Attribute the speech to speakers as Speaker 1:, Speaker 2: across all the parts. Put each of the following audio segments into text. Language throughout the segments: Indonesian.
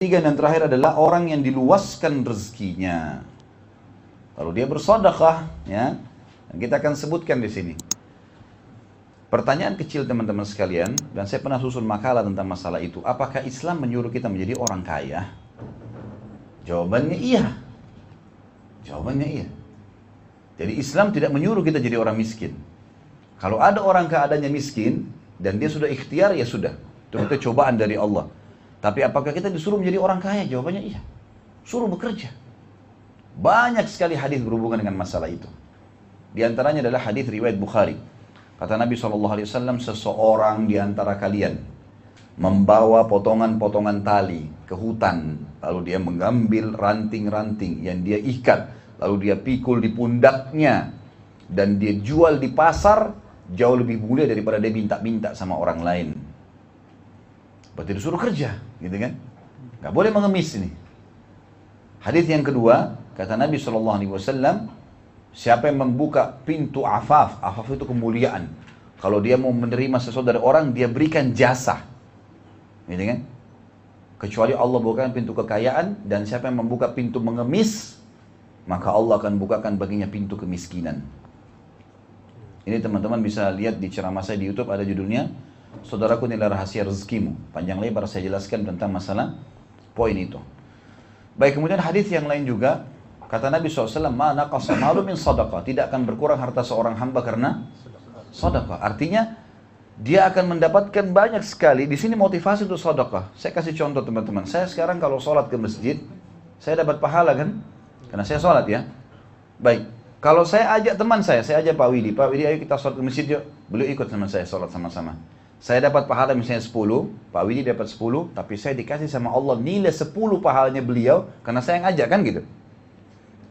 Speaker 1: Tiga dan terakhir adalah orang yang diluaskan rezekinya. Kalau dia bersodakah, ya, kita akan sebutkan di sini. Pertanyaan kecil teman-teman sekalian, dan saya pernah susun makalah tentang masalah itu. Apakah Islam menyuruh kita menjadi orang kaya? Jawabannya iya. Jawabannya iya. Jadi Islam tidak menyuruh kita jadi orang miskin. Kalau ada orang keadaannya miskin, dan dia sudah ikhtiar, ya sudah. Itu cobaan dari Allah. Tapi apakah kita disuruh menjadi orang kaya? Jawabannya iya. Suruh bekerja. Banyak sekali hadis berhubungan dengan masalah itu. Di antaranya adalah hadis riwayat Bukhari. Kata Nabi SAW, seseorang di antara kalian membawa potongan-potongan tali ke hutan. Lalu dia mengambil ranting-ranting yang dia ikat. Lalu dia pikul di pundaknya. Dan dia jual di pasar jauh lebih mulia daripada dia minta-minta sama orang lain. Berarti disuruh kerja, gitu kan? Gak boleh mengemis ini. Hadis yang kedua, kata Nabi Shallallahu Alaihi Wasallam, siapa yang membuka pintu afaf, afaf itu kemuliaan. Kalau dia mau menerima sesuatu dari orang, dia berikan jasa, gitu kan? Kecuali Allah bukakan pintu kekayaan dan siapa yang membuka pintu mengemis, maka Allah akan bukakan baginya pintu kemiskinan. Ini teman-teman bisa lihat di ceramah saya di YouTube ada judulnya Saudaraku nilai rahasia rezekimu. Panjang lebar saya jelaskan tentang masalah poin itu. Baik, kemudian hadis yang lain juga kata Nabi SAW, "Mana qasamalu min sadaqah." Tidak akan berkurang harta seorang hamba karena sedekah. Artinya dia akan mendapatkan banyak sekali. Di sini motivasi untuk sedekah. Saya kasih contoh teman-teman. Saya sekarang kalau sholat ke masjid, saya dapat pahala kan? Karena saya sholat ya. Baik. Kalau saya ajak teman saya, saya ajak Pak Widi. Pak Widi, ayo kita sholat ke masjid yuk. Beliau ikut sama saya sholat sama-sama. Saya dapat pahala misalnya 10, Pak Widi dapat 10, tapi saya dikasih sama Allah nilai 10 pahalanya beliau karena saya yang ajak kan gitu.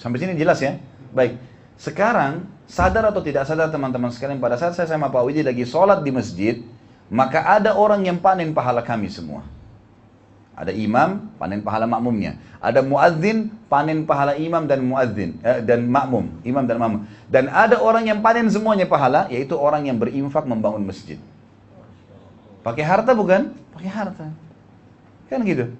Speaker 1: Sampai sini jelas ya? Baik. Sekarang sadar atau tidak sadar teman-teman sekalian pada saat saya sama Pak Widi lagi sholat di masjid, maka ada orang yang panen pahala kami semua. Ada imam, panen pahala makmumnya. Ada muadzin, panen pahala imam dan muadzin eh, dan makmum, imam dan makmum. Dan ada orang yang panen semuanya pahala, yaitu orang yang berinfak membangun masjid. Pakai harta bukan? Pakai harta. Kan gitu.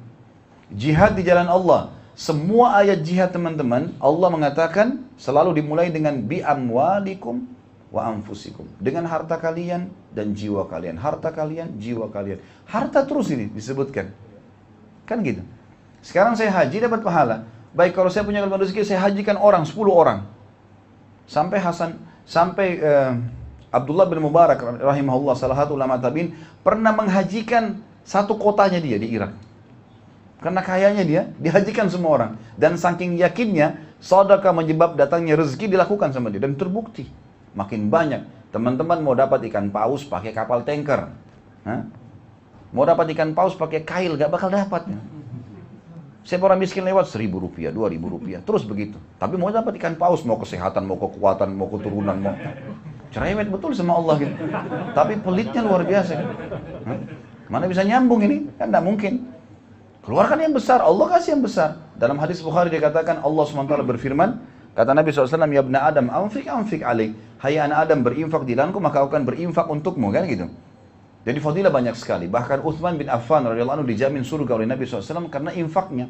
Speaker 1: Jihad di jalan Allah. Semua ayat jihad teman-teman, Allah mengatakan selalu dimulai dengan bi amwalikum wa anfusikum. Dengan harta kalian dan jiwa kalian. Harta kalian, jiwa kalian. Harta terus ini disebutkan. Kan gitu. Sekarang saya haji dapat pahala. Baik kalau saya punya kelebihan rezeki, saya hajikan orang, 10 orang. Sampai Hasan, sampai uh, Abdullah bin Mubarak rahimahullah salah satu ulama tabiin pernah menghajikan satu kotanya dia di Irak. Karena kayanya dia dihajikan semua orang dan saking yakinnya sedekah menyebab datangnya rezeki dilakukan sama dia dan terbukti. Makin banyak teman-teman mau dapat ikan paus pakai kapal tanker. Hah? Mau dapat ikan paus pakai kail gak bakal dapat. Saya orang miskin lewat seribu rupiah, dua ribu rupiah, terus begitu. Tapi mau dapat ikan paus, mau kesehatan, mau kekuatan, mau keturunan, mau cerewet betul sama Allah gitu. Tapi pelitnya luar biasa. Mana bisa nyambung ini? Kan tidak mungkin. Keluarkan yang besar, Allah kasih yang besar. Dalam hadis Bukhari dikatakan Allah SWT berfirman, kata Nabi SAW, Ya bna Adam, anfik anfik alaih. Hai anak Adam berinfak di dalamku, maka akan berinfak untukmu. Kan gitu. Jadi fadilah banyak sekali. Bahkan Uthman bin Affan radhiyallahu dijamin surga oleh Nabi SAW karena infaknya.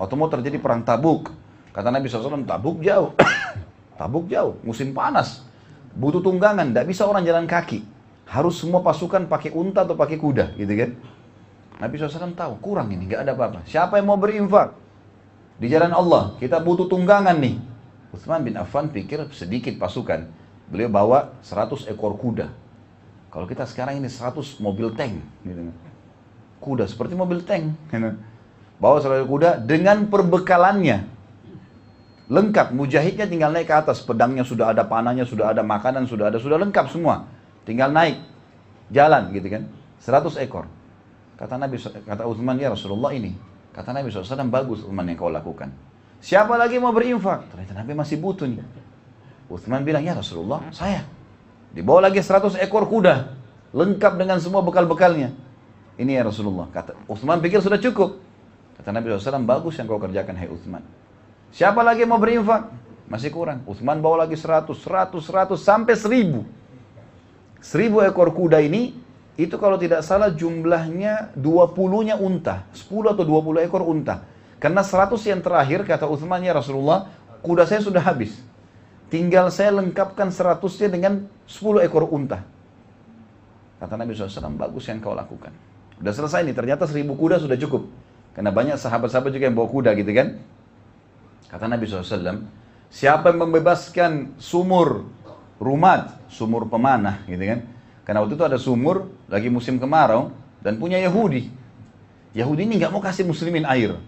Speaker 1: Waktu mau terjadi perang Tabuk, kata Nabi SAW, Tabuk jauh. Tabuk jauh, musim panas butuh tunggangan, tidak bisa orang jalan kaki. Harus semua pasukan pakai unta atau pakai kuda, gitu kan? Nabi SAW tahu, kurang ini, nggak ada apa-apa. Siapa yang mau berinfak? Di jalan Allah, kita butuh tunggangan nih. Utsman bin Affan pikir sedikit pasukan. Beliau bawa 100 ekor kuda. Kalau kita sekarang ini 100 mobil tank. Gitu. Kuda seperti mobil tank. Gitu. Bawa 100 kuda dengan perbekalannya. Lengkap, mujahidnya tinggal naik ke atas, pedangnya sudah ada, panahnya sudah ada, makanan sudah ada, sudah lengkap semua. Tinggal naik, jalan gitu kan. 100 ekor. Kata Nabi, kata Uthman, ya Rasulullah ini. Kata Nabi SAW, bagus Uthman yang kau lakukan. Siapa lagi mau berinfak? Ternyata Nabi masih butuh nih. Uthman bilang, ya Rasulullah, saya. Dibawa lagi 100 ekor kuda. Lengkap dengan semua bekal-bekalnya. Ini ya Rasulullah. Kata Uthman pikir sudah cukup. Kata Nabi SAW, bagus yang kau kerjakan, hai Uthman. Siapa lagi mau berinfak? Masih kurang. Utsman bawa lagi 100, 100, 100 sampai 1000. 1000 ekor kuda ini itu kalau tidak salah jumlahnya 20-nya unta, 10 atau 20 ekor unta. Karena 100 yang terakhir kata Uthman ya Rasulullah, kuda saya sudah habis. Tinggal saya lengkapkan 100-nya dengan 10 ekor unta. Kata Nabi SAW, bagus yang kau lakukan. Udah selesai nih, ternyata 1000 kuda sudah cukup. Karena banyak sahabat-sahabat juga yang bawa kuda gitu kan. Kata Nabi SAW, siapa yang membebaskan sumur rumat, sumur pemanah gitu kan karena waktu itu ada sumur, lagi musim kemarau, dan punya Yahudi. Yahudi ini nggak mau kasih muslimin air.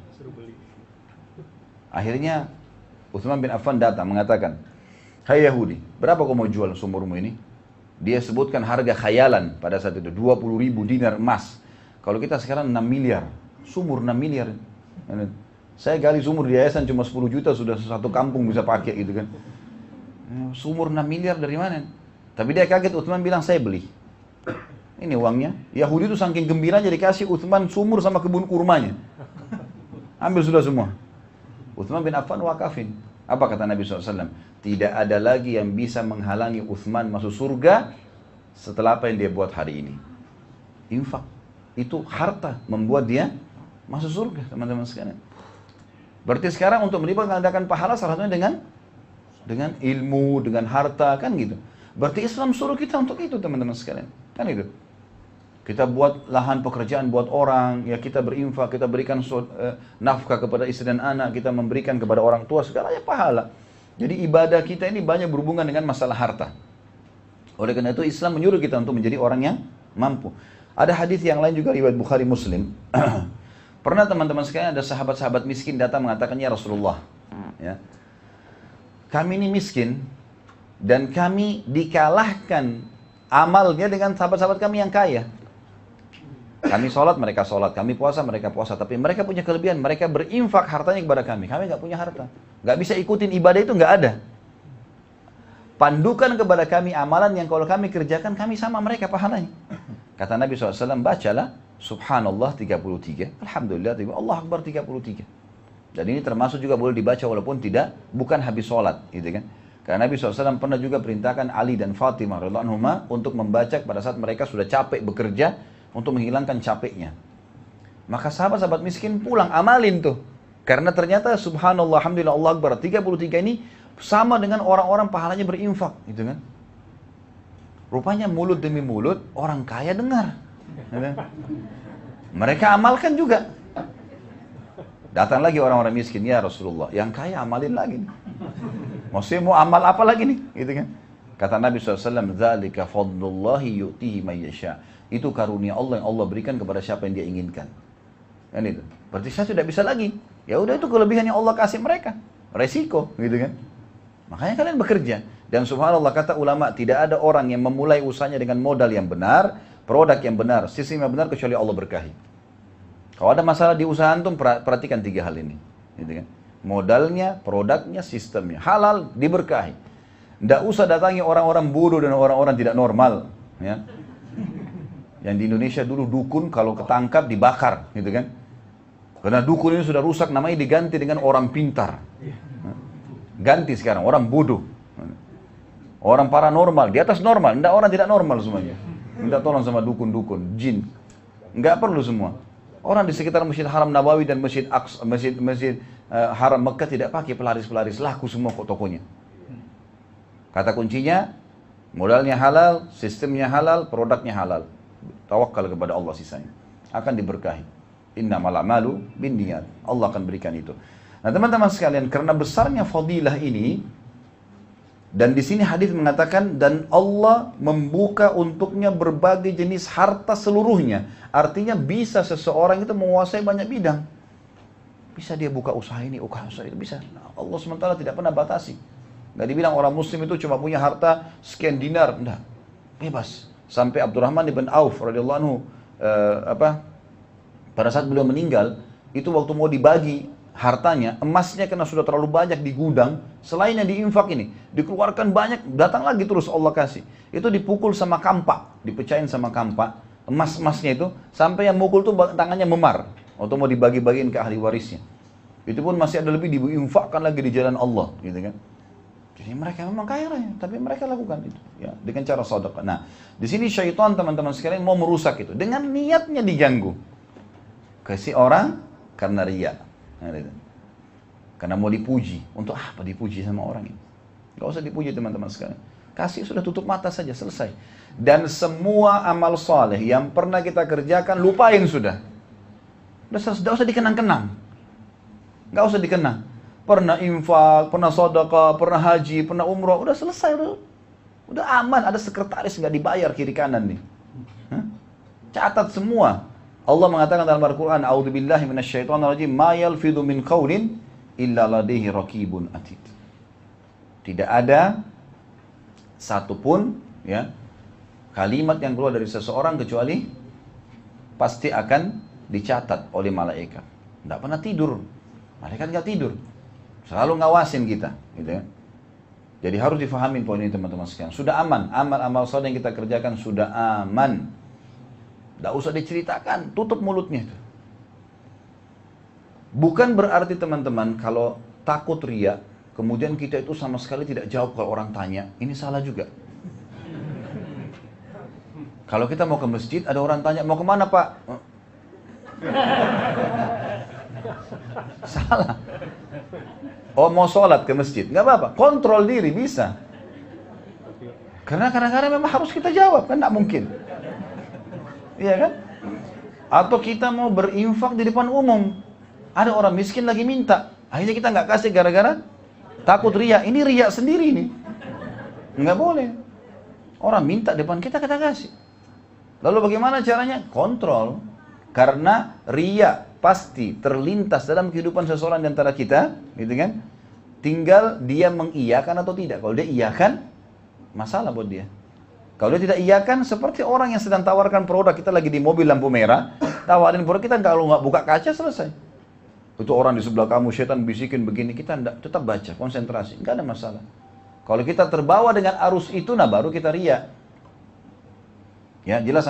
Speaker 1: Akhirnya Uthman bin Affan datang mengatakan, Hai Yahudi, berapa kau mau jual sumurmu ini? Dia sebutkan harga khayalan pada saat itu, 20 ribu dinar emas. Kalau kita sekarang 6 miliar, sumur 6 miliar. Saya gali sumur di yayasan cuma 10 juta sudah satu kampung bisa pakai gitu kan. Sumur 6 miliar dari mana? Tapi dia kaget, Uthman bilang, saya beli. Ini uangnya. Yahudi itu saking gembiranya dikasih Uthman sumur sama kebun kurmanya. Ambil sudah semua. Uthman bin Affan wakafin. Apa kata Nabi SAW? Tidak ada lagi yang bisa menghalangi Uthman masuk surga setelah apa yang dia buat hari ini. Infak. Itu harta membuat dia masuk surga, teman-teman sekalian. Berarti sekarang untuk mengadakan pahala salah satunya dengan dengan ilmu, dengan harta, kan gitu. Berarti Islam suruh kita untuk itu teman-teman sekalian. Kan itu. Kita buat lahan pekerjaan buat orang, ya kita berinfak, kita berikan uh, nafkah kepada istri dan anak, kita memberikan kepada orang tua, segalanya pahala. Jadi ibadah kita ini banyak berhubungan dengan masalah harta. Oleh karena itu Islam menyuruh kita untuk menjadi orang yang mampu. Ada hadis yang lain juga riwayat Bukhari Muslim. Pernah teman-teman sekalian ada sahabat-sahabat miskin datang mengatakan ya Rasulullah, ya. Kami ini miskin, dan kami dikalahkan amalnya dengan sahabat-sahabat kami yang kaya. Kami sholat, mereka sholat. Kami puasa, mereka puasa. Tapi mereka punya kelebihan. Mereka berinfak hartanya kepada kami. Kami nggak punya harta. Nggak bisa ikutin ibadah itu, nggak ada. Pandukan kepada kami amalan yang kalau kami kerjakan, kami sama mereka pahalanya. Kata Nabi SAW, bacalah Subhanallah 33. Alhamdulillah, Allah Akbar 33. Dan ini termasuk juga boleh dibaca walaupun tidak, bukan habis sholat. Gitu kan. Karena Nabi SAW pernah juga perintahkan Ali dan Fatimah radhiallahu untuk membaca pada saat mereka sudah capek bekerja untuk menghilangkan capeknya. Maka sahabat-sahabat miskin pulang amalin tuh. Karena ternyata subhanallah alhamdulillah Allah Akbar 33 ini sama dengan orang-orang pahalanya berinfak gitu kan. Rupanya mulut demi mulut orang kaya dengar. Mereka amalkan juga. Datang lagi orang-orang miskin, ya Rasulullah, yang kaya amalin lagi. Maksudnya mau amal apa lagi nih? Gitu kan? Kata Nabi SAW, Zalika fadlullahi yu'tihi mayyasha. Itu karunia Allah yang Allah berikan kepada siapa yang dia inginkan. Kan itu. Berarti saya tidak bisa lagi. Ya udah itu kelebihan yang Allah kasih mereka. Resiko, gitu kan? Makanya kalian bekerja. Dan subhanallah kata ulama, tidak ada orang yang memulai usahanya dengan modal yang benar, produk yang benar, sistem yang benar kecuali Allah berkahi. Kalau ada masalah di usaha antum, perhatikan tiga hal ini. Gitu kan? modalnya, produknya, sistemnya. Halal, diberkahi. Tidak usah datangi orang-orang bodoh dan orang-orang tidak normal. Ya. Yang di Indonesia dulu dukun kalau ketangkap dibakar, gitu kan? Karena dukun ini sudah rusak, namanya diganti dengan orang pintar. Ganti sekarang, orang bodoh. Orang paranormal, di atas normal, tidak orang tidak normal semuanya. Minta tolong sama dukun-dukun, jin. Enggak perlu semua. Orang di sekitar Masjid Haram Nabawi dan Masjid Aqsa, Masjid Masjid uh, Haram Mekah tidak pakai pelaris-pelaris, laku semua kok tokonya. Kata kuncinya, modalnya halal, sistemnya halal, produknya halal. Tawakal kepada Allah sisanya. Akan diberkahi. Inna malu bin niat. Allah akan berikan itu. Nah teman-teman sekalian, karena besarnya fadilah ini, dan di sini hadis mengatakan dan Allah membuka untuknya berbagai jenis harta seluruhnya. Artinya bisa seseorang itu menguasai banyak bidang. Bisa dia buka usaha ini, usaha itu bisa. Allah sementara tidak pernah batasi. Gak dibilang orang muslim itu cuma punya harta sekian dinar, enggak. Bebas. Sampai Abdurrahman ibn Auf radhiyallahu anhu uh, apa pada saat beliau meninggal itu waktu mau dibagi hartanya, emasnya karena sudah terlalu banyak di gudang, selain yang diinfak ini, dikeluarkan banyak, datang lagi terus Allah kasih. Itu dipukul sama kampak, dipecahin sama kampak, emas-emasnya itu, sampai yang mukul tuh tangannya memar, atau mau dibagi-bagiin ke ahli warisnya. Itu pun masih ada lebih diinfakkan lagi di jalan Allah, gitu kan. Jadi mereka memang kaya raya, tapi mereka lakukan itu ya dengan cara sedekah. Nah, di sini syaitan teman-teman sekalian mau merusak itu dengan niatnya diganggu. Kasih orang karena ria. Nah. Karena mau dipuji. Untuk apa dipuji sama orang ini? Gak usah dipuji teman-teman sekalian. Kasih sudah tutup mata saja, selesai. Dan semua amal soleh yang pernah kita kerjakan, lupain sudah. Udah selesai, gak usah dikenang-kenang. Gak usah dikenang pernah infak, pernah sodaka, pernah haji, pernah umroh, udah selesai udah, udah aman. Ada sekretaris nggak dibayar kiri kanan nih. Hah? Catat semua. Allah mengatakan dalam Al-Quran, A'udzubillahi minasyaitonirrajim, ma yalfidu min qawlin illa ladaihi raqibun atid. Tidak ada satupun ya kalimat yang keluar dari seseorang kecuali pasti akan dicatat oleh malaikat. Tidak pernah tidur. Malaikat nggak tidur. Selalu ngawasin kita, gitu ya. Jadi harus difahami poin ini teman-teman sekalian. Sudah aman, amal-amal soleh yang kita kerjakan sudah aman. Tidak usah diceritakan, tutup mulutnya itu. Bukan berarti teman-teman kalau takut ria, kemudian kita itu sama sekali tidak jawab kalau orang tanya, ini salah juga. Kalau kita mau ke masjid, ada orang tanya, mau ke mana pak? Salah. Oh mau sholat ke masjid, nggak apa-apa. Kontrol diri bisa. Karena kadang-kadang memang harus kita jawab, kan nggak mungkin. Iya kan? Atau kita mau berinfak di depan umum. Ada orang miskin lagi minta. Akhirnya kita nggak kasih gara-gara takut ria. Ini ria sendiri nih. Nggak boleh. Orang minta depan kita, kita kasih. Lalu bagaimana caranya? Kontrol. Karena ria pasti terlintas dalam kehidupan seseorang di antara kita, gitu kan? Tinggal dia mengiyakan atau tidak. Kalau dia iyakan, masalah buat dia. Kalau dia tidak iyakan, seperti orang yang sedang tawarkan produk, kita lagi di mobil lampu merah, tawarin produk kita kalau nggak buka kaca selesai. Itu orang di sebelah kamu, setan bisikin begini, kita enggak, tetap baca, konsentrasi, nggak ada masalah. Kalau kita terbawa dengan arus itu, nah baru kita ria. Ya, jelas.